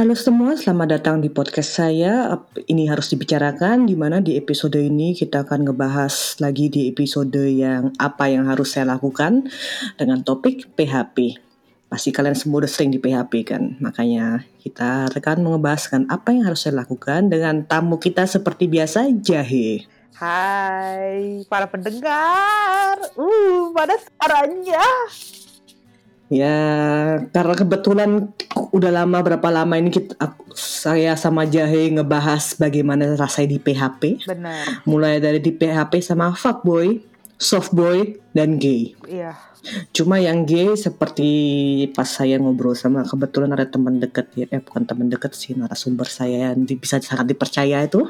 Halo semua, selamat datang di podcast saya. Ini harus dibicarakan, di mana di episode ini kita akan ngebahas lagi di episode yang apa yang harus saya lakukan dengan topik PHP. Pasti kalian semua udah sering di PHP kan, makanya kita akan mengebahaskan apa yang harus saya lakukan dengan tamu kita seperti biasa, Jahe. Hai para pendengar, uh, pada suaranya. Ya, karena kebetulan udah lama berapa lama ini kita aku, saya sama Jahe ngebahas bagaimana rasanya di PHP. Benar. Mulai dari di PHP sama fuckboy, softboy, dan gay. Iya. Cuma yang gay seperti pas saya ngobrol sama kebetulan ada teman dekat ya, eh bukan teman dekat sih narasumber saya yang di- bisa sangat dipercaya itu.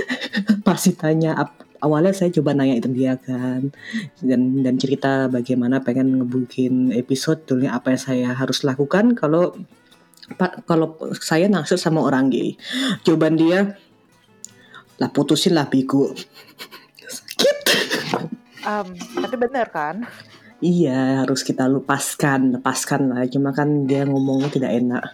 Pasti tanya ap- awalnya saya coba nanya itu dia kan dan dan cerita bagaimana pengen ngebukin episode dulunya apa yang saya harus lakukan kalau Pak kalau saya naksir sama orang gay. Jawaban dia lah putusin lah bigu. Sakit. Em, tapi benar kan? Iya, harus kita lepaskan, lepaskan lah. Cuma kan dia ngomongnya tidak enak.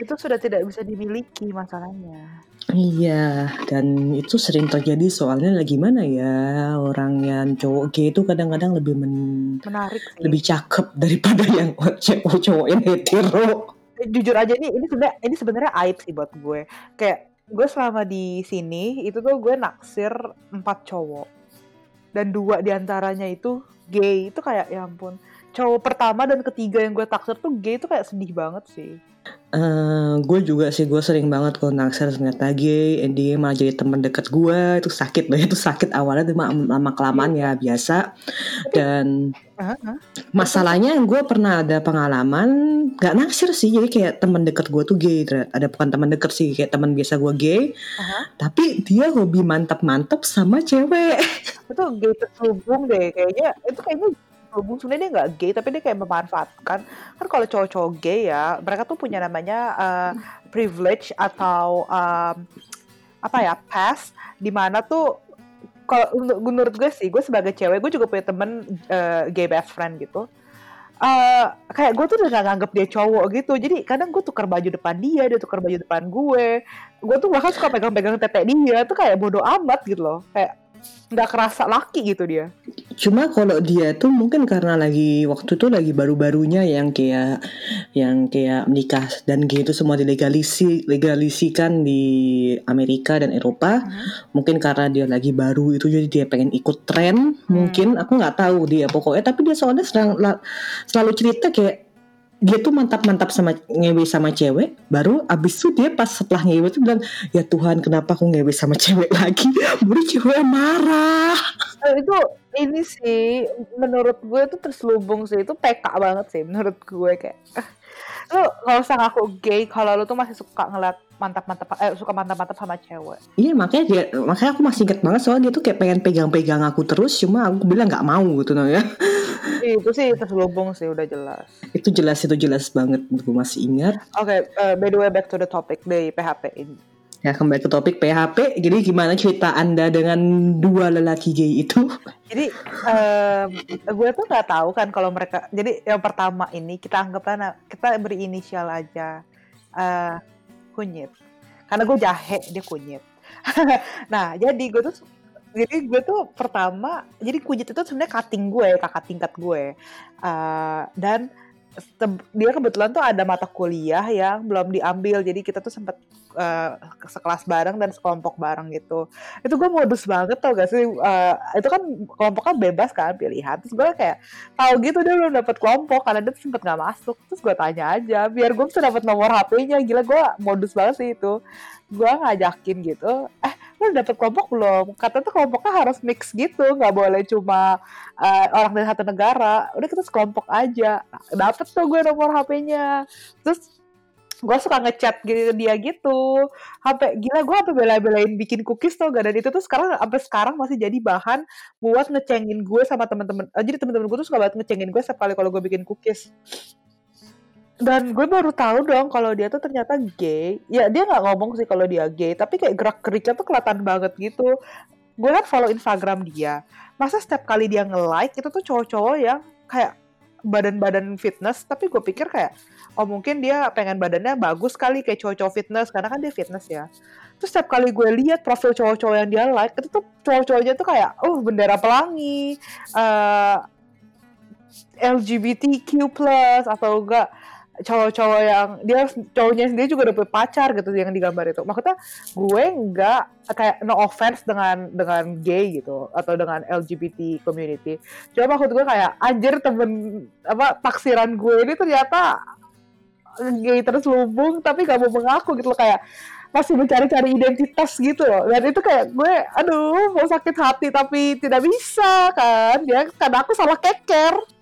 Itu sudah tidak bisa dimiliki masalahnya. Iya, dan itu sering terjadi soalnya lagi mana ya orang yang cowok gay itu kadang-kadang lebih men- Menarik sih. lebih cakep daripada yang cowok-cowok yang hetero. Eh, Jujur aja nih, ini sebenarnya ini sebenarnya aib sih buat gue. Kayak gue selama di sini itu tuh gue naksir empat cowok dan dua di antaranya itu gay. Itu kayak ya ampun. Cowok pertama dan ketiga yang gue taksir tuh gay itu kayak sedih banget sih. Eh, gue juga sih gue sering banget kalau naksir ternyata gay, and dia malah jadi teman dekat gue itu sakit loh itu sakit awalnya cuma lama kelamaan ya biasa dan Hah? Hah? masalahnya gue pernah ada pengalaman nggak naksir sih jadi kayak teman dekat gue tuh gay ada bukan teman dekat sih kayak teman biasa gue gay Aha. tapi dia hobi mantap-mantap sama cewek itu gay terselubung deh kayaknya itu kayaknya terselubung sebenarnya dia nggak gay tapi dia kayak memanfaatkan. Kan kalau cowok-cowok gay ya mereka tuh punya namanya uh, privilege atau um, apa ya pass di mana tuh kalau menurut gue sih gue sebagai cewek gue juga punya temen uh, gay best friend gitu. Eh, kayak gue tuh udah gak nganggep dia cowok gitu. Jadi kadang gue tukar baju depan dia dia tukar baju depan gue. Gue tuh bahkan suka pegang-pegang tete dia. Tuh kayak bodoh amat gitu loh. Kayak nggak kerasa laki gitu dia. Cuma kalau dia tuh mungkin karena lagi waktu itu lagi baru-barunya yang kayak yang kayak menikah dan gay itu semua dilegalisi legalisikan di Amerika dan Eropa mungkin karena dia lagi baru itu jadi dia pengen ikut tren mungkin. Aku nggak tahu dia pokoknya tapi dia soalnya serang- la- selalu cerita kayak dia tuh mantap-mantap sama ngewe sama cewek baru abis itu dia pas setelah ngewe tuh bilang ya Tuhan kenapa aku ngewe sama cewek lagi? Baru cewek marah. Eh, itu ini sih menurut gue itu terselubung sih. Itu PK banget sih menurut gue kayak eh, lu nggak usah ngaku gay kalau lu tuh masih suka ngeliat mantap-mantap eh suka mantap-mantap sama cewek. Iya makanya dia makanya aku masih ingat banget soalnya dia tuh kayak pengen pegang-pegang aku terus cuma aku bilang nggak mau gitu nah ya. Itu sih terselubung sih udah jelas. Itu jelas itu jelas banget gue masih ingat. Oke eh, by the way back to the topic dari PHP ini Ya kembali ke topik PHP. Jadi gimana cerita anda dengan dua lelaki gay itu? jadi em, gue tuh nggak tahu kan kalau mereka jadi yang pertama ini kita anggaplah kita beri inisial aja eh kunyit karena gue jahe dia kunyit nah jadi gue tuh jadi gue tuh pertama jadi kunyit itu sebenarnya cutting gue kakak tingkat gue Eh, dan dia kebetulan tuh ada mata kuliah yang belum diambil. Jadi kita tuh sempet eh, sekelas bareng dan sekelompok bareng gitu. Itu gue modus banget tau gak sih? Eh, itu kan kelompoknya bebas kan pilihan. Terus gue kayak tahu gitu dia belum dapet kelompok karena dia sempet nggak masuk. Terus gue tanya aja biar gue bisa dapet nomor HP-nya gila gue modus banget sih itu. Gue ngajakin gitu. Eh lu dapet kelompok belum? Kata tuh kelompoknya harus mix gitu nggak boleh cuma eh, orang dari satu negara. Udah kita sekelompok aja. Nah, dapet tuh gue nomor HP-nya terus gue suka ngechat gitu dia gitu. Sampai gila gue sampai bela-belain bikin cookies tau gak dan itu tuh sekarang sampai sekarang masih jadi bahan buat ngecengin gue sama temen-temen eh, jadi temen-temen gue tuh suka banget ngecengin gue setiap kali kalau gue bikin cookies dan gue baru tahu dong kalau dia tuh ternyata gay. Ya dia nggak ngomong sih kalau dia gay tapi kayak gerak geriknya tuh kelihatan banget gitu. Gue kan follow Instagram dia. Masa setiap kali dia nge-like itu tuh cowok-cowok yang kayak badan-badan fitness tapi gue pikir kayak oh mungkin dia pengen badannya bagus kali kayak cowok-cowok fitness karena kan dia fitness ya. Terus setiap kali gue lihat profil cowok-cowok yang dia like itu tuh cowok-cowoknya tuh kayak oh bendera pelangi uh, LGBTQ plus atau enggak cowok-cowok yang dia cowoknya sendiri juga udah pacar gitu yang digambar itu. Maksudnya gue nggak kayak no offense dengan dengan gay gitu atau dengan LGBT community. Cuma maksud gue kayak anjir temen apa taksiran gue ini ternyata gay terselubung tapi gak mau mengaku gitu loh. Kayak masih mencari-cari identitas gitu loh. Dan itu kayak gue aduh mau sakit hati tapi tidak bisa kan. Ya karena aku salah keker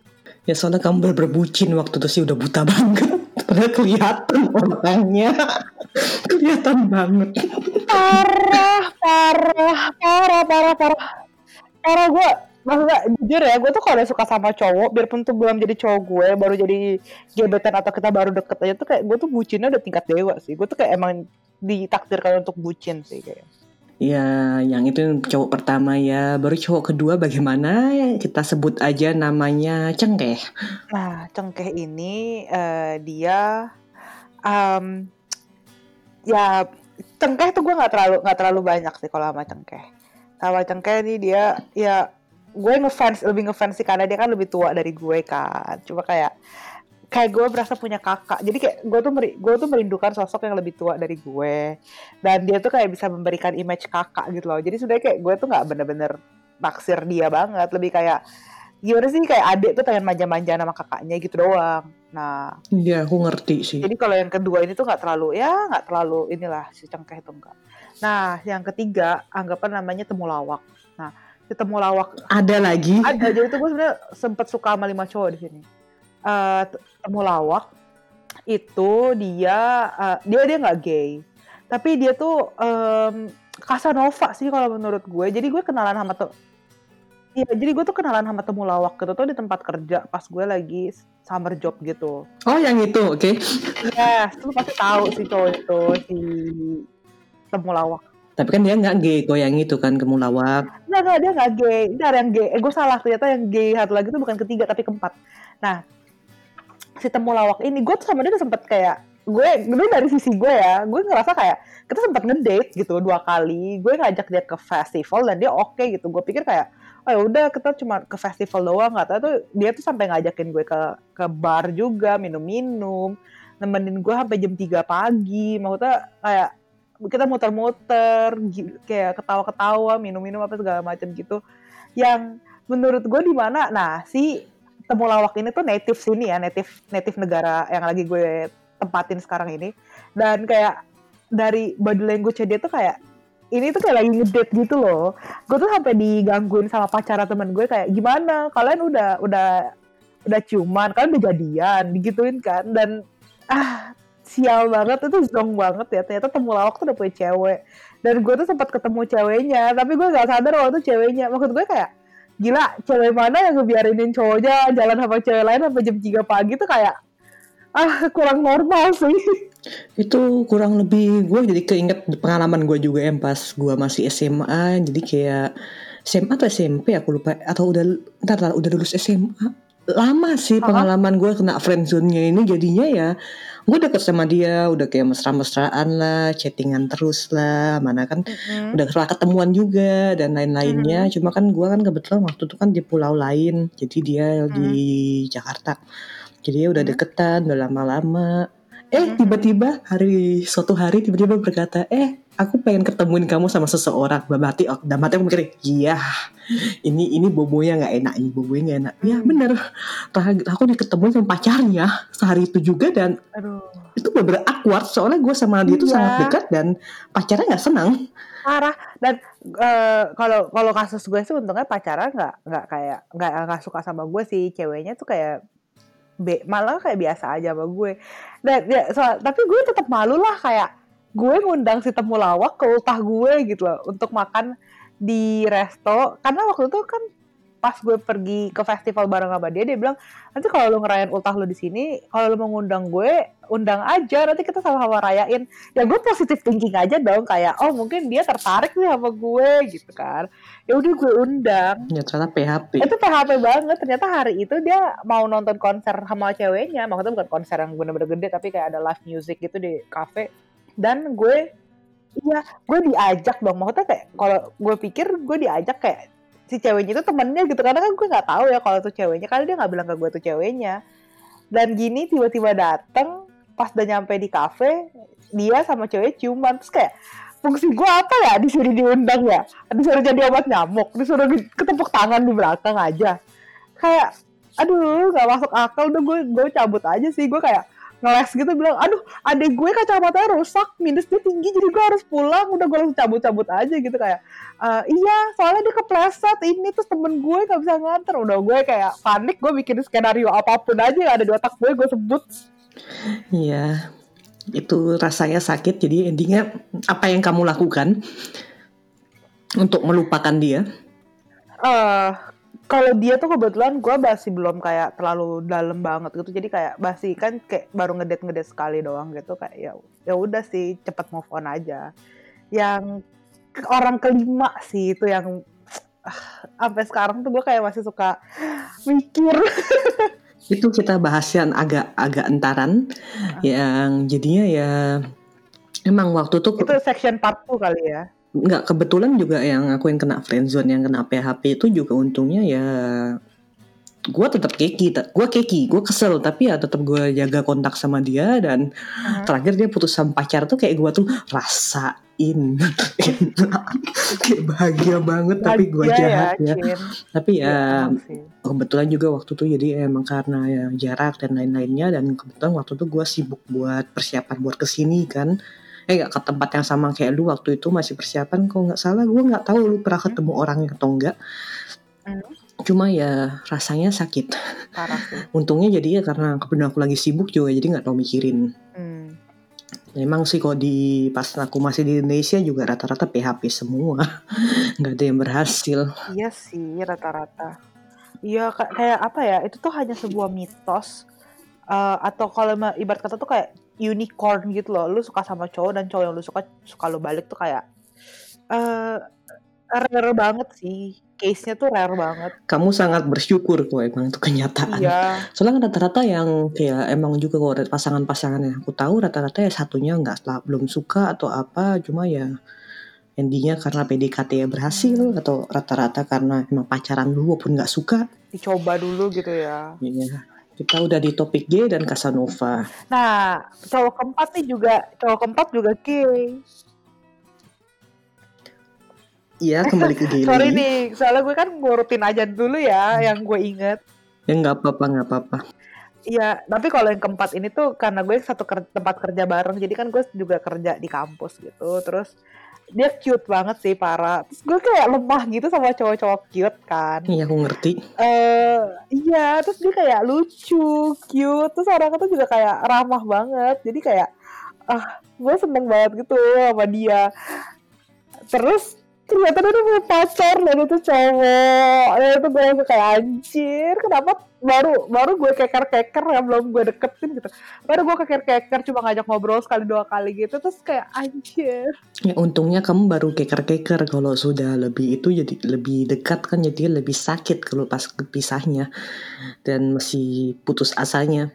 Ya soalnya kamu berbucin waktu itu sih udah buta banget. Padahal kelihatan orangnya. kelihatan banget. Parah, parah, parah, parah, parah. Parah gue, maksudnya jujur ya, gue tuh kalau suka sama cowok, biarpun tuh belum jadi cowok gue, baru jadi gebetan atau kita baru deket aja tuh kayak gue tuh bucinnya udah tingkat dewa sih. Gue tuh kayak emang ditakdirkan untuk bucin sih kayak. Ya, yang itu cowok pertama ya. Baru cowok kedua bagaimana? Kita sebut aja namanya Cengkeh. Nah, Cengkeh ini uh, dia um, ya Cengkeh tuh gue nggak terlalu nggak terlalu banyak sih kalau sama Cengkeh. Sama Cengkeh ini dia ya gue ngefans lebih ngefans sih karena dia kan lebih tua dari gue kan. Cuma kayak kayak gue berasa punya kakak. Jadi kayak gue tuh meri gue tuh merindukan sosok yang lebih tua dari gue. Dan dia tuh kayak bisa memberikan image kakak gitu loh. Jadi sudah kayak gue tuh nggak bener-bener naksir dia banget. Lebih kayak gimana sih kayak adik tuh pengen manja-manja sama kakaknya gitu doang. Nah iya aku ngerti sih. jadi kalau yang kedua ini tuh nggak terlalu ya nggak terlalu inilah si cengkeh itu enggak nah yang ketiga anggapan namanya temulawak nah si temulawak ada lagi. Ada jadi tuh gue sebenarnya sempet suka sama lima cowok di sini uh, temulawak itu dia uh, dia dia nggak gay tapi dia tuh um, Casanova sih kalau menurut gue jadi gue kenalan sama tuh Iya, jadi gue tuh kenalan sama temulawak gitu tuh di tempat kerja pas gue lagi summer job gitu. Oh, yang itu, oke. Okay. Iya, yes, lu pasti tahu sih cowok itu si temulawak. Tapi kan dia nggak gay kok yang itu kan temulawak. Nggak, nggak dia nggak gay. Ini ada yang gay. Eh, gue salah ternyata yang gay satu lagi tuh bukan ketiga tapi keempat. Nah, si temulawak ini gue tuh sama dia udah sempet kayak gue dulu dari sisi gue ya gue ngerasa kayak kita sempat ngedate gitu dua kali gue ngajak dia ke festival dan dia oke okay gitu. Gue pikir kayak oh ya udah kita cuma ke festival doang. Nggak tuh dia tuh sampai ngajakin gue ke ke bar juga minum-minum nemenin gue sampai jam 3 pagi. Maksudnya kayak kita muter-muter kayak ketawa-ketawa minum-minum apa segala macam gitu. Yang menurut gue di mana? Nah si temulawak ini tuh native sini ya, native native negara yang lagi gue tempatin sekarang ini. Dan kayak dari body language dia tuh kayak ini tuh kayak lagi ngedate gitu loh. Gue tuh sampai digangguin sama pacara temen gue kayak gimana? Kalian udah udah udah ciuman, kalian udah jadian, digituin kan. Dan ah sial banget itu zong banget ya. Ternyata temulawak tuh udah punya cewek. Dan gue tuh sempat ketemu ceweknya, tapi gue gak sadar waktu itu ceweknya. Maksud gue kayak gila cewek mana yang ngebiarinin cowoknya jalan sama cewek lain sampai jam 3 pagi tuh kayak ah kurang normal sih. Itu kurang lebih gue jadi keinget pengalaman gue juga ya pas gue masih SMA jadi kayak SMA atau SMP aku lupa. Atau udah ntar udah lulus SMA lama sih pengalaman gue kena friendzone-nya ini jadinya ya gue deket sama dia udah kayak mesra-mesraan lah chattingan terus lah mana kan mm-hmm. udah setelah ketemuan juga dan lain-lainnya mm-hmm. cuma kan gue kan kebetulan waktu itu kan di pulau lain jadi dia mm-hmm. di Jakarta jadi ya udah mm-hmm. deketan udah lama-lama eh tiba-tiba hari suatu hari tiba-tiba berkata eh aku pengen ketemuin kamu sama seseorang. Hati oh, dalam hati aku mikir iya ini ini bobonya nggak enak ini bobonya nggak enak. Ya bener. Aku diketemuin sama pacarnya sehari itu juga dan Aduh. itu beberapa awkward. Soalnya gue sama dia itu iya. sangat dekat dan pacarnya nggak senang. Parah. Dan uh, kalau kalau kasus gue sih untungnya pacaran nggak nggak kayak nggak nggak suka sama gue sih. Ceweknya tuh kayak be, malah kayak biasa aja sama gue. Dan ya soal, tapi gue tetap malu lah kayak gue ngundang si temulawak ke ultah gue gitu loh untuk makan di resto. Karena waktu itu kan pas gue pergi ke festival bareng sama dia dia bilang nanti kalau lu ngerayain ultah lu di sini kalau lu mau ngundang gue undang aja nanti kita sama-sama rayain. Ya gue positif thinking aja dong kayak oh mungkin dia tertarik nih sama gue gitu kan. Ya udah gue undang. Ya ternyata PHP itu PHP banget. Ternyata hari itu dia mau nonton konser sama ceweknya. Maksudnya bukan konser yang bener-bener gede tapi kayak ada live music gitu di cafe dan gue Iya, gue diajak dong. Maksudnya kayak kalau gue pikir gue diajak kayak si ceweknya itu temennya gitu. Karena kan gue nggak tahu ya kalau itu ceweknya. Karena dia nggak bilang ke gue tuh ceweknya. Dan gini tiba-tiba dateng pas udah nyampe di kafe dia sama cewek ciuman terus kayak fungsi gue apa ya disuruh diundang ya disuruh jadi obat nyamuk disuruh ketepuk tangan di belakang aja kayak aduh nggak masuk akal udah gue gue cabut aja sih gue kayak ngeles gitu bilang aduh adek gue kacamatanya rusak minusnya tinggi jadi gue harus pulang. Udah gue langsung cabut-cabut aja gitu kayak uh, iya soalnya dia kepleset ini terus temen gue gak bisa nganter. Udah gue kayak panik gue bikin skenario apa pun aja yang ada di otak gue gue sebut. Iya itu rasanya sakit jadi endingnya apa yang kamu lakukan untuk melupakan dia? Uh, kalau dia tuh kebetulan gue masih belum kayak terlalu dalam banget gitu. Jadi kayak masih kan kayak baru ngedet ngedet sekali doang gitu kayak ya ya udah sih cepet move on aja. Yang orang kelima sih itu yang uh, sampai sekarang tuh gue kayak masih suka mikir. Itu kita bahas yang agak agak entaran. Yang jadinya ya emang waktu tuh itu section part 2 kali ya nggak kebetulan juga yang aku yang kena friendzone yang kena PHP itu juga untungnya ya gue tetap keki gue keki gue kesel tapi ya tetap gue jaga kontak sama dia dan uh-huh. terakhir dia putus sama pacar tuh kayak gue tuh rasain kayak bahagia banget bahagia tapi gue jahat ya, ya. tapi ya, ya kebetulan juga waktu tuh jadi emang karena ya jarak dan lain-lainnya dan kebetulan waktu tuh gue sibuk buat persiapan buat ke sini kan eh gak ke tempat yang sama kayak lu waktu itu masih persiapan kok nggak salah gue nggak tahu lu pernah ketemu hmm. orangnya atau enggak hmm. cuma ya rasanya sakit Parah sih. untungnya jadi ya karena kebetulan aku lagi sibuk juga jadi nggak tau mikirin hmm. Memang sih kok di pas aku masih di Indonesia juga rata-rata PHP semua, nggak ada yang berhasil. Iya sih rata-rata. Iya kayak apa ya? Itu tuh hanya sebuah mitos uh, atau kalau ibarat kata tuh kayak unicorn gitu loh. Lu suka sama cowok dan cowok yang lu suka suka lu balik tuh kayak uh, rare banget sih. Case-nya tuh rare banget. Kamu sangat bersyukur kok emang itu kenyataan. Iya. soalnya rata-rata yang kayak emang juga kalau pasangan-pasangan yang aku tahu rata-rata ya satunya nggak belum suka atau apa cuma ya endingnya karena PDKT ya berhasil hmm. atau rata-rata karena emang pacaran dulu walaupun nggak suka. Dicoba dulu gitu ya. Iya kita udah di topik G dan Casanova. Nah, cowok keempat nih juga, cowok keempat juga gay. Iya, kembali ke gay. Sorry nih, soalnya gue kan ngurutin aja dulu ya yang gue inget. Ya nggak apa-apa, nggak apa-apa. Iya, tapi kalau yang keempat ini tuh karena gue satu ker tempat kerja bareng, jadi kan gue juga kerja di kampus gitu. Terus dia cute banget sih para terus gue kayak lemah gitu sama cowok-cowok cute kan. Iya aku ngerti. Eh uh, iya terus dia kayak lucu cute. Terus orang itu juga kayak ramah banget. Jadi kayak ah gue seneng banget gitu sama dia. Terus ternyata dia punya pacar dan itu cowok. Ya itu gue langsung kayak anjir kenapa baru baru gue keker keker ya belum gue deketin gitu. Baru gue keker keker cuma ngajak ngobrol sekali dua kali gitu terus kayak anjir. Ya untungnya kamu baru keker keker kalau sudah lebih itu jadi lebih dekat kan jadi lebih sakit kalau pas kepisahnya dan masih putus asanya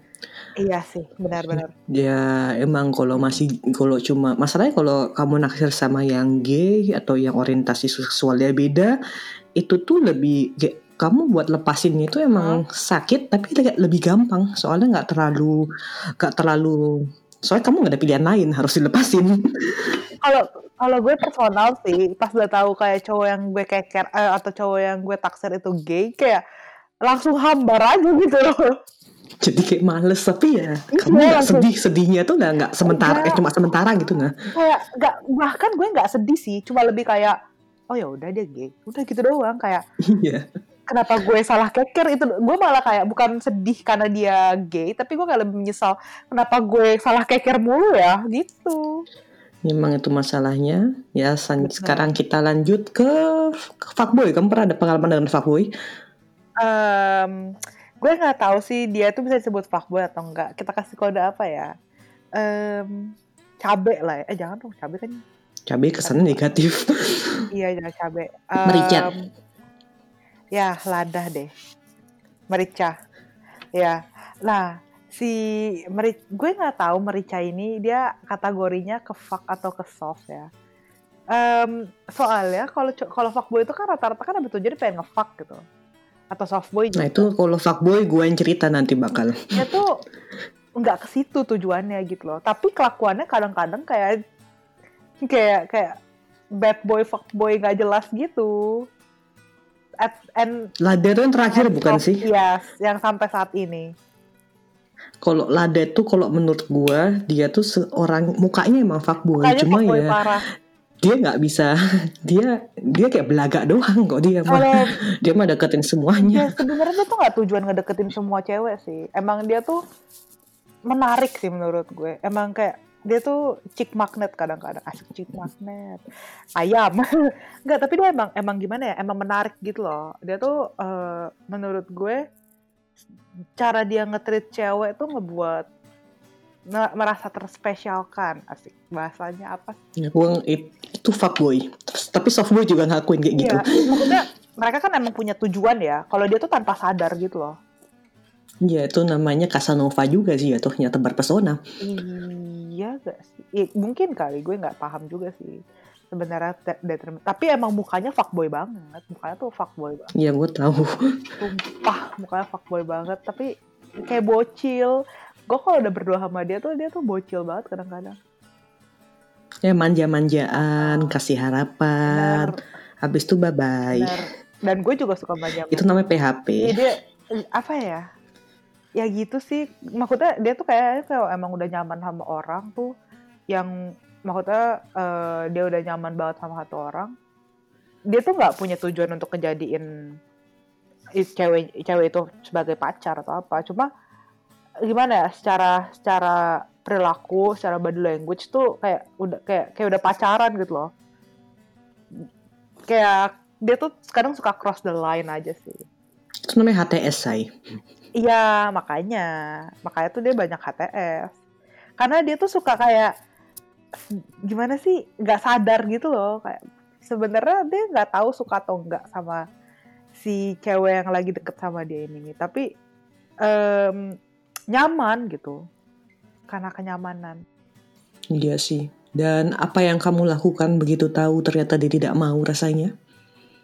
Iya sih, benar-benar. Ya emang kalau masih kalau cuma masalahnya kalau kamu naksir sama yang gay atau yang orientasi seksualnya beda, itu tuh lebih kamu buat lepasinnya itu emang hmm. sakit tapi lebih gampang soalnya nggak terlalu nggak terlalu soalnya kamu nggak ada pilihan lain harus dilepasin. Kalau kalau gue personal sih pas udah tahu kayak cowok yang gue keker eh, atau cowok yang gue taksir itu gay kayak langsung hambar aja gitu loh jadi kayak males tapi ya iya, kamu nggak sedih sedihnya tuh nggak nggak sementara eh cuma sementara gitu nggak kayak nggak bahkan gue nggak sedih sih cuma lebih kayak oh ya udah dia gay udah gitu doang kayak iya. kenapa gue salah keker itu gue malah kayak bukan sedih karena dia gay tapi gue kayak lebih menyesal kenapa gue salah keker mulu ya gitu. Memang itu masalahnya. Ya, sekarang kita lanjut ke, ke fuckboy. Kamu pernah ada pengalaman dengan fuckboy? Em, gue nggak tahu sih dia tuh bisa disebut fuckboy atau enggak. Kita kasih kode apa ya? Em, cabe lah ya. Eh jangan dong, cabe kan. Cabai kesannya negatif. Iya jangan cabe. Merica. Em, ya lada deh. Merica. Ya. Nah si meri gue nggak tahu merica ini dia kategorinya ke fuck atau ke soft ya. Em, soalnya kalau kalau fuckboy itu kan rata-rata kan ada tujuannya pengen nge-fuck gitu. Atau softboy juga. Nah itu kalau fuckboy gue yang cerita nanti bakal. dia tuh nggak ke situ tujuannya gitu loh tapi kelakuannya kadang-kadang kayak kayak kayak bad boy fuck boy nggak jelas gitu At, and Lada itu yang terakhir bukan soft- sih? yes yang sampai saat ini Kalau Lada itu kalau menurut gue dia tuh seorang mukanya emang fuckboy, kayaknya cuma fuckboy ya parah dia nggak bisa dia dia kayak belagak doang kok dia mah. Kalau dia mah deketin ya semuanya. sebenarnya dia tuh nggak tujuan ngedeketin semua cewek sih. Emang dia tuh menarik sih menurut gue. Emang kayak dia tuh chick magnet kadang-kadang. Asik chick magnet. Ayam. Nggak tapi dia emang emang gimana ya? Emang menarik gitu loh. Dia tuh eh, menurut gue cara dia nge-treat cewek tuh ngebuat merasa terspesialkan asik bahasanya apa sih? Ya, it- itu fuckboy. Tapi softboy juga ngakuin kayak gitu. Iya, maksudnya mereka kan emang punya tujuan ya kalau dia tuh tanpa sadar gitu loh Iya itu namanya Casanova juga sih ya tuh nyata berpesona. Iya gak sih? Ya, mungkin kali gue nggak paham juga sih sebenarnya de- determin- Tapi emang mukanya fuckboy banget. Mukanya tuh fuckboy banget. Iya gue tahu. Sumpah mukanya fuckboy banget. Tapi kayak bocil. Gue kalau udah berdua sama dia tuh dia tuh bocil banget kadang-kadang. Ya manja-manjaan, kasih harapan. Bener, Habis itu bye bye. Dan gue juga suka banyak. Itu namanya PHP. Iya, dia apa ya? Ya gitu sih. Maksudnya dia tuh kayak kalau emang udah nyaman sama orang tuh yang maksudnya eh, dia udah nyaman banget sama satu orang. Dia tuh nggak punya tujuan untuk kejadiin cewek cewek itu sebagai pacar atau apa. Cuma gimana ya secara secara perilaku, secara body language tuh kayak udah kayak kayak udah pacaran gitu loh. Kayak dia tuh kadang suka cross the line aja sih. Itu namanya HTS say. Iya, makanya. Makanya tuh dia banyak HTS. Karena dia tuh suka kayak gimana sih? nggak sadar gitu loh, kayak sebenarnya dia nggak tahu suka atau enggak sama si cewek yang lagi deket sama dia ini. Tapi em, nyaman gitu. Karena kenyamanan. Iya sih. Dan apa yang kamu lakukan begitu tahu ternyata dia tidak mau rasanya?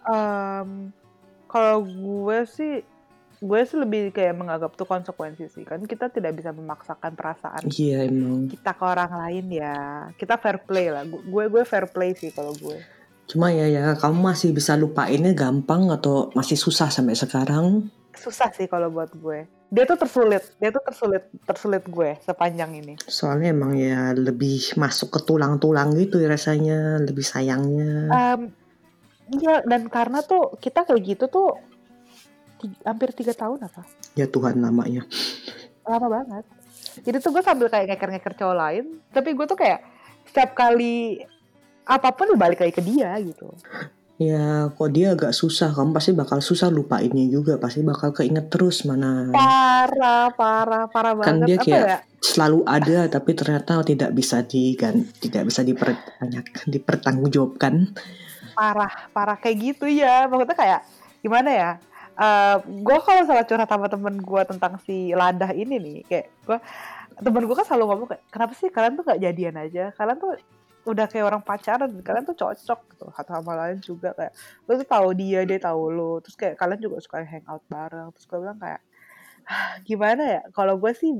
Em, kalau gue sih gue sih lebih kayak menganggap tuh konsekuensi sih kan kita tidak bisa memaksakan perasaan Iya emang. kita ke orang lain ya kita fair play lah Gu- gue gue fair play sih kalau gue Cuma ya ya kamu masih bisa lupainnya gampang atau masih susah sampai sekarang? Susah sih kalau buat gue. Dia tuh tersulit dia tuh tersulit tersulit gue sepanjang ini. Soalnya emang ya lebih masuk ke tulang-tulang gitu ya rasanya, lebih sayangnya. Em, iya dan karena tuh kita kayak gitu tuh hampir tiga tahun apa? Ya Tuhan namanya. lama banget. Jadi tuh gue sambil kayak ngeker-ngeker cowok lain tapi gue tuh kayak setiap kali apa pun balik lagi ke dia gitu Ya kok dia agak susah, kamu pasti bakal susah lupainnya juga, pasti bakal keinget terus mana. parah parah parah Kan banget. dia apa kayak ya? selalu ada tapi ternyata tidak bisa digan tidak bisa diperbanyak dipertanggungjawabkan. parah parah kayak gitu ya. Maksudnya kayak gimana ya? Eh gue kalau salah curhat sama temen gue tentang si ladah ini nih kayak gue temen gue kan selalu ngomong kayak kenapa sih kalian tuh nggak jadian aja? Kalian tuh udah kayak orang pacaran kalian tuh cocok gitu. Satu sama lain juga kayak lu tuh tahu dia dia tahu lu. Terus kayak kalian juga suka hangout bareng. Terus gue bilang kayak "Ah, gimana ya? Kalau gue sih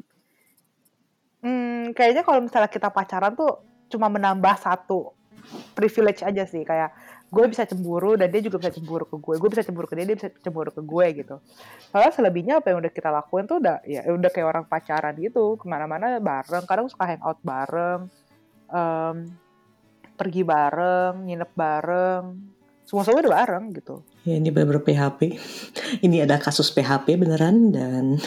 hmm, kayaknya kalau misalnya kita pacaran tuh cuma menambah satu privilege aja sih. Kayak gue bisa cemburu dan dia juga bisa cemburu ke gue gue bisa cemburu ke dia dia bisa cemburu ke gue gitu. Soalnya selebihnya apa yang udah kita lakuin tuh udah ya udah kayak orang pacaran gitu. Ke mana-mana bareng. Kadang suka hangout bareng. Em, pergi bareng nginep bareng semua semua udah bareng gitu Ya ini benar-benar PHP. Ini ada kasus PHP beneran dan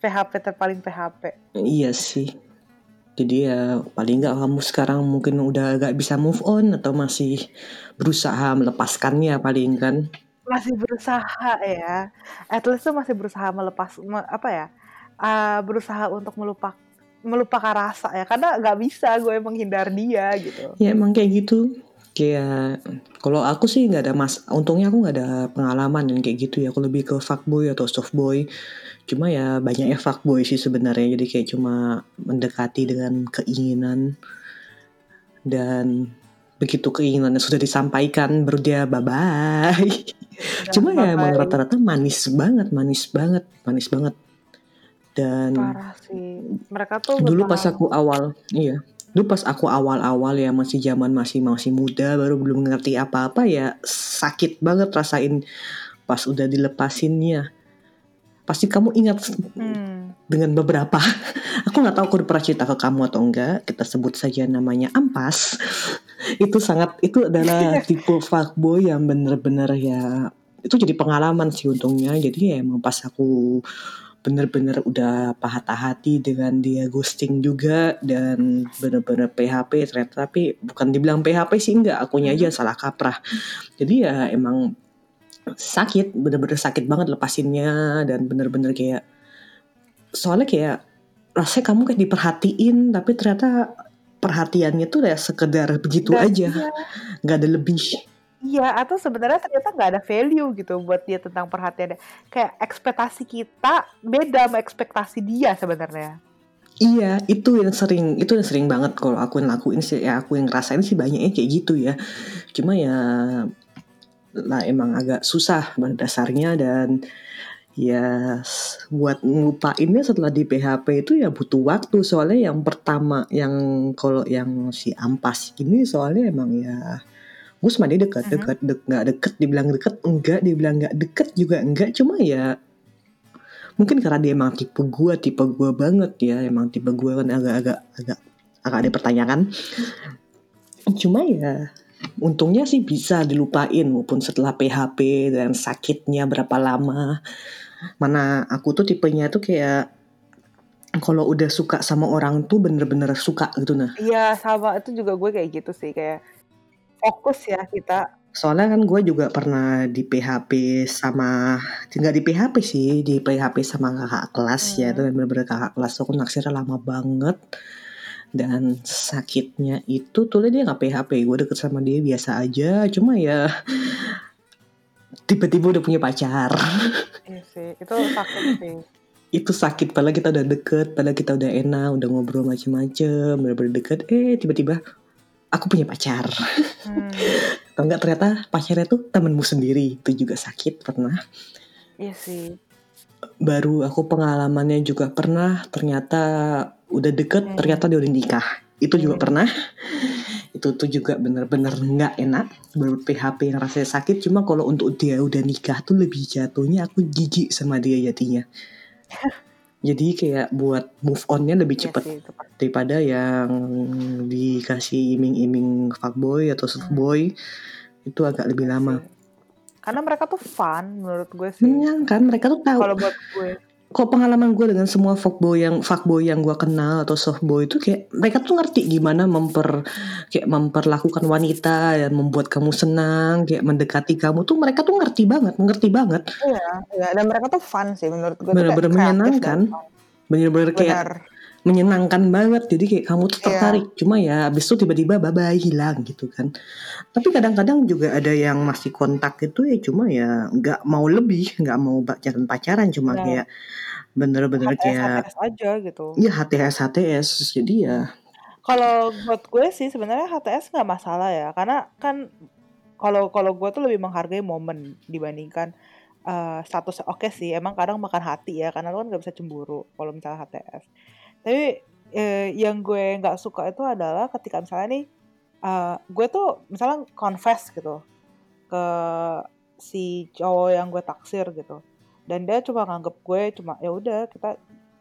PHP terpaling PHP iya sih. Jadi ya paling nggak kamu sekarang mungkin udah agak bisa move on atau masih berusaha melepaskannya paling kan. Masih berusaha ya, at least tuh masih berusaha melepas me apa ya, eee, berusaha untuk melupak melupakan rasa ya, karena nggak bisa gue menghindar dia gitu. Ya emang kayak gitu. Kayak kalau aku sih nggak ada mas untungnya aku nggak ada pengalaman yang kayak gitu ya, aku lebih ke fuckboy atau softboy. Cuma ya banyaknya fuckboy sih sebenarnya, jadi kayak cuma mendekati dengan keinginan dan begitu keinginannya sudah disampaikan baru dia bye-bye. Udah Cuma ya emang rata-rata manis banget manis banget manis banget. Dan Parah sih, mereka tuh dulu pas aku awal iya, dulu pas aku awal-awal ya masih zaman masih masih muda baru belum ngerti apa-apa ya sakit banget rasain pas udah dilepasinnya. Pasti kamu ingat Hmm. dengan beberapa aku nggak tahu aku pernah cerita ke kamu atau enggak, kita sebut saja namanya Ampas. Itu sangat itu adalah tipe fuckboy yang bener-bener ya itu jadi pengalaman sih untungnya. Jadi ya emang pas aku bener-bener udah patah hati dengan dia ghosting juga dan bener-bener PHP ternyata tapi bukan dibilang PHP sih enggak. Akunya aja salah kaprah. Jadi ya emang sakit bener-bener sakit banget lepasinnya dan bener-bener kayak soalnya kayak rasanya kamu kayak diperhatiin tapi ternyata perhatiannya tuh ya sekedar begitu aja. iya. nggak ada lebih Iya, atau sebenarnya ternyata nggak ada value gitu buat dia tentang perhatiannya. Kayak ekspektasi kita beda sama ekspektasi dia sebenarnya. Iya, itu yang sering, itu yang sering banget kalau aku yang lakuin sih, ya aku yang ngerasain sih banyaknya kayak gitu ya. Cuma ya, lah emang agak susah pada dasarnya dan ya buat ngelupainnya setelah di PHP itu ya butuh waktu soalnya yang pertama yang kalau yang si Ampas ini soalnya emang ya gue sama dia dekat dekat dek nggak deket dibilang deket enggak dibilang nggak deket juga enggak. Cuma ya mungkin karena dia emang tipe gue tipe gue banget ya. Emang tipe gue kan agak-agak agak agak ada pertanyaan. Cuma ya untungnya sih bisa dilupain walaupun setelah PHP dan sakitnya berapa lama. Mana aku tuh tipenya tuh kayak kalau udah suka sama orang tuh bener-bener suka gitu nah. Iya, sama. Itu juga gue kayak gitu sih. Kayak fokus ya kita. soalnya kan gue juga pernah di PHP sama nggak di PHP sih di PHP sama kakak kelas ya Hmm. itu bener-bener kakak kelas tuh aku naksirnya lama banget dan sakitnya itu tuh dia nggak PHP gue deket sama dia biasa aja cuma ya tiba-tiba udah punya pacar Iya sih, itu sakit sih. itu sakit padahal kita udah deket padahal kita udah enak udah ngobrol macem-macem bener-bener deket eh tiba-tiba aku punya pacar Hmm. atau enggak ternyata pacarnya tuh temenmu sendiri itu juga sakit pernah Iya sih. baru aku pengalamannya juga pernah ternyata udah deket Hmm. ternyata dia udah nikah itu juga Hmm. pernah itu tuh juga bener-bener nggak enak baru PHP yang rasanya sakit cuma kalau untuk dia udah nikah tuh lebih jatuhnya aku jijik sama dia jadinya jadi kayak buat move onnya lebih Iya cepet sih, itu pasti. daripada yang dikasih iming-iming fuckboy atau softboy itu agak lebih Iya lama sih. Karena mereka tuh fun menurut gue sih. menyenangkan mereka tuh tahu Kalau buat gue. Kok pengalaman gue dengan semua fuckboy yang fuckboy yang gue kenal atau softboy itu kayak mereka tuh ngerti gimana memper kayak memperlakukan wanita dan membuat kamu senang kayak mendekati kamu tuh mereka tuh ngerti banget ngerti banget Iya, iya. Dan mereka tuh fun sih menurut gue bener-bener menyenangkan bener-bener kayak. Menyenangkan banget jadi kayak kamu tuh Iya. tertarik cuma ya abis itu tiba-tiba bye bye hilang gitu kan tapi kadang-kadang juga ada yang masih kontak itu ya cuma ya nggak mau lebih nggak mau pacaran pacaran cuma Nah. kayak bener-bener HTS kayak HTS aja gitu. ya HTS HTS jadi ya Kalau buat gue sih sebenarnya HTS nggak masalah ya, karena kan kalau kalau gue tuh lebih menghargai momen dibandingkan eh, status. Oke sih, emang kadang makan hati ya, karena lo kan nggak bisa cemburu kalau misalnya HTS. Tapi eh, yang gue nggak suka itu adalah ketika misalnya nih, eh, gue tuh misalnya confess gitu ke si cowok yang gue taksir gitu, dan dia cuma nganggep gue cuma ya udah kita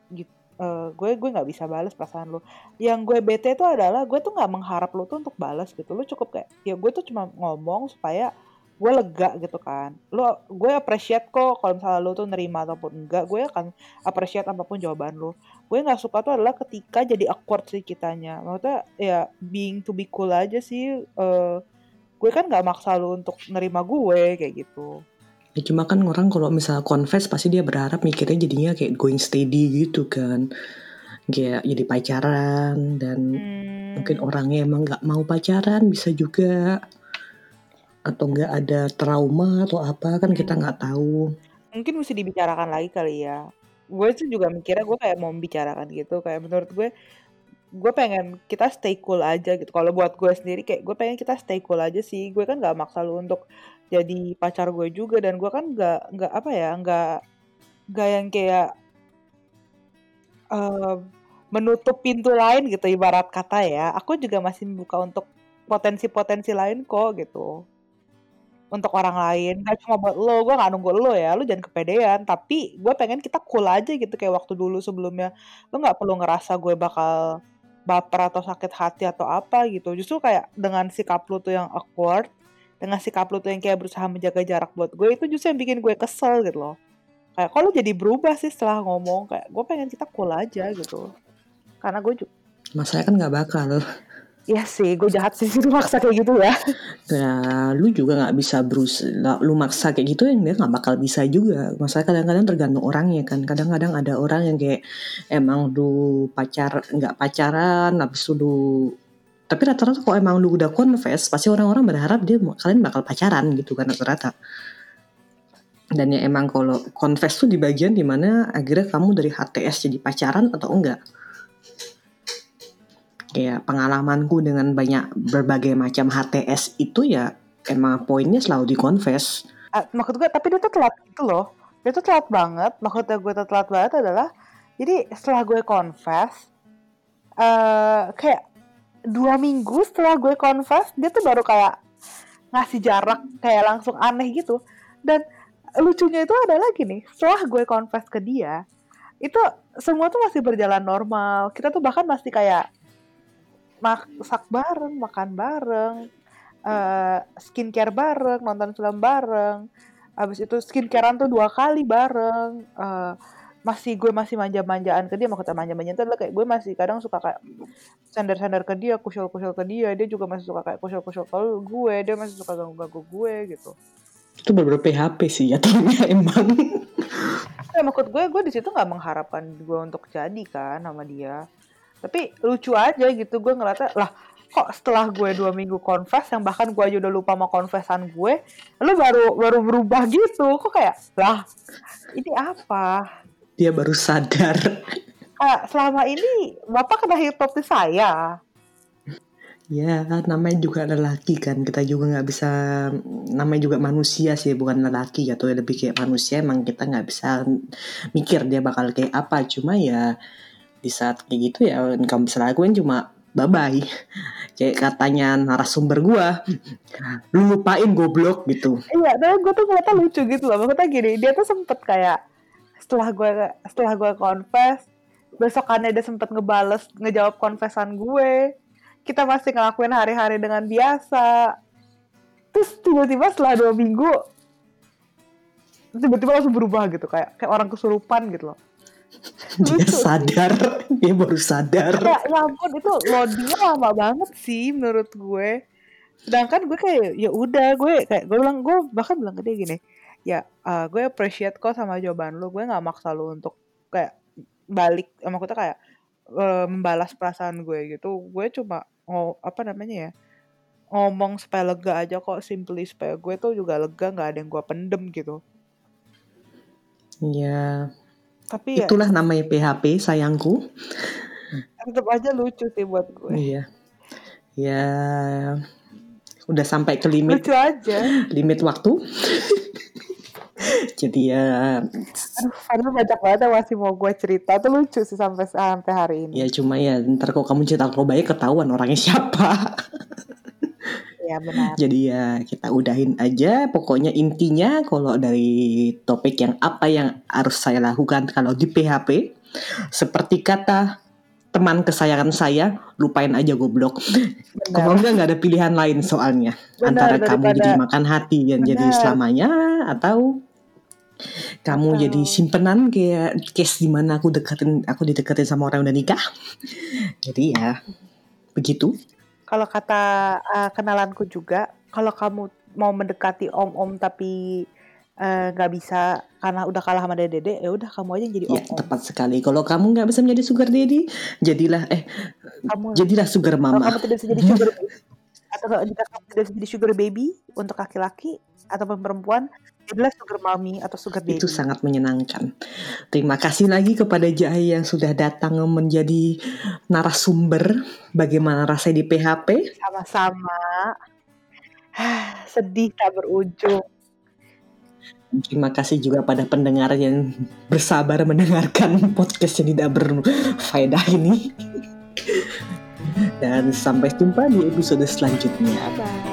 gitu. eh, gue gue nggak bisa balas perasaan lo yang gue bete itu adalah gue tuh nggak mengharap lo tuh untuk balas gitu. Lo cukup kayak ya gue tuh cuma ngomong supaya gue lega gitu kan. Lo gue appreciate kok kalau misalnya lo tuh nerima ataupun enggak gue akan appreciate apa pun jawaban lo gue nggak suka tuh adalah ketika jadi awkward sih kitanya maksudnya ya being to be cool aja sih eh, gue kan nggak maksa lo untuk nerima gue kayak gitu Ya cuma kan orang kalau misal confess pasti dia berharap mikirnya jadinya kayak going steady gitu kan. Kayak jadi pacaran dan Hmm. mungkin orangnya emang nggak mau pacaran bisa juga atau nggak ada trauma atau apa kan kita Hmm. nggak tahu. Mungkin mesti dibicarakan lagi kali ya. Gue sih juga mikirnya gue kayak mau membicarakan gitu. Kayak menurut gue, gue pengen kita stay cool aja gitu. Kalau buat gue sendiri kayak gue pengen kita stay cool aja sih. Gue kan nggak maksa lu untuk jadi pacar gue juga dan gue kan nggak nggak apa ya nggak nggak yang kayak eh, menutup pintu lain gitu ibarat kata ya. Aku juga masih membuka untuk potensi-potensi lain kok gitu. Untuk orang lain, gak cuma buat lo, gue gak nunggu lo ya, lo jangan kepedean. Tapi gue pengen kita cool aja gitu kayak waktu dulu sebelumnya. Lo gak perlu ngerasa gue bakal baper atau sakit hati atau apa gitu. Justru kayak dengan sikap lo tuh yang awkward, dengan sikap lo tuh yang kayak berusaha menjaga jarak buat gue, itu justru yang bikin gue kesel gitu loh. Kayak kalau jadi berubah sih setelah ngomong, kayak gue pengen kita cool aja gitu. Karena gue juga, Masanya kan nggak bakal. Ya sih gue jahat sih lu maksa kayak gitu ya. Nah, lu juga nggak bisa berusaha, lu maksa kayak gitu yang dia nggak bakal bisa juga. Masalah kadang-kadang tergantung orangnya kan. Kadang-kadang ada orang yang kayak emang lu pacar nggak pacaran, habis itu lu tapi rata-rata kalau emang lu udah confess, pasti orang-orang berharap dia kalian bakal pacaran gitu kan rata-rata. Dan ya emang kalau confess tuh di bagian di mana akhirnya kamu dari HTS jadi pacaran atau enggak. Kayak pengalamanku dengan banyak berbagai macam HTS itu ya emang poinnya selalu di confess. Ah, maksud gue tapi dia tuh telat gitu loh. Dia tuh telat banget. Maksudnya gue tuh telat banget adalah jadi setelah gue confess eh kayak dua minggu setelah gue confess dia tuh baru kayak ngasih jarak kayak langsung aneh gitu. Dan lucunya itu adalah gini setelah gue confess ke dia itu semua tuh masih berjalan normal. Kita tuh bahkan masih kayak masak bareng makan bareng eh, skincare bareng, nonton film bareng. Abis itu skincarean tuh dua kali bareng. Eh, masih gue masih manja-manjaan ke dia, maksudnya manja-manjaan itu adalah kayak gue masih kadang suka kayak sender-sender ke dia, kusyul-kusyul ke dia, dia juga masih suka kayak kusyul-kusyul ke gue, dia masih suka ganggu-ganggu gue gitu. Itu bener PHP sih ya emang. Ya maksud gue, gue di situ nggak mengharapkan gue untuk jadi kan sama dia. Tapi lucu aja gitu, gue ngeliatnya, lah kok setelah gue dua minggu confess, yang bahkan gue aja udah lupa sama confessan gue, lu baru baru berubah gitu, kok kayak, lah ini apa? Dia baru sadar. Ah, selama ini bapak kena hipnotis saya. Ya, namanya juga lelaki kan. Kita juga nggak bisa, namanya juga manusia sih, bukan lelaki atau lebih kayak manusia. Emang kita nggak bisa mikir dia bakal kayak apa. Cuma ya di saat kayak gitu ya, yang kamu bisa lakuin cuma bye bye. Kayak katanya narasumber gua, lu lupain goblok gitu. Iya, tapi gue tuh ngeliatnya lucu gitu loh. Maksudnya gini, dia tuh sempet kayak setelah gue setelah gue confess, besokannya dia sempet ngebales ngejawab confessan gue. Kita masih ngelakuin hari-hari dengan biasa. Terus tiba-tiba setelah dua minggu, tiba-tiba langsung berubah gitu kayak kayak orang kesurupan gitu loh. Dia sadar, dia baru sadar. Ya, ya ampun itu loadingnya lama banget sih menurut gue. Sedangkan gue kayak ya udah gue kayak gue bilang gue bahkan bilang ke dia gini, ya eh, gue appreciate kok sama jawaban lu, gue nggak maksa lu untuk kayak balik, sama kita kayak eh, membalas perasaan gue gitu. Gue cuma ngo apa namanya ya ngomong supaya lega aja kok, simply supaya gue tuh juga lega, nggak ada yang gue pendem gitu. Ya, Tapi ya itulah namanya PHP sayangku. tetap aja lucu sih buat gue. Iya. Ya, udah sampai ke limit Lucu aja. limit waktu. Jadi ya, Aduh, banyak banget yang masih mau gue cerita. Itu lucu sih sampai sampai hari ini. ya cuma ya ntar kalau kamu cerita kalau banyak ketahuan orangnya siapa. Ya benar. Jadi ya kita udahin aja. Pokoknya intinya kalau dari topik yang apa yang harus saya lakukan kalau di PHP, seperti kata teman kesayangan saya, lupain aja goblok. Kalau enggak nggak ada pilihan lain soalnya Benar, antara kamu daripada- jadi makan hati dan jadi Benar. selamanya atau kamu jadi simpenan kayak case di mana aku deketin aku dideketin sama orang yang udah nikah. Jadi ya begitu. Kalau kata uh, kenalanku juga, kalau kamu mau mendekati om-om tapi eh, nggak bisa karena udah kalah sama dede ya udah kamu aja yang jadi Ya, om tepat sekali. Kalau kamu nggak bisa menjadi sugar daddy, jadilah eh kamu jadilah sugar kalau mama. kamu tidak bisa jadi sugar baby atau kalau jika kamu tidak bisa jadi sugar baby untuk laki-laki ataupun perempuan jadilah sugar mommy atau sugar daddy Itu sangat menyenangkan. Terima kasih lagi kepada Jai yang sudah datang menjadi narasumber bagaimana rasanya di PHP. sama-sama sedih tak berujung Terima kasih juga pada pendengar yang bersabar mendengarkan podcast yang tidak berfaedah ini. Dan sampai jumpa di episode selanjutnya. bye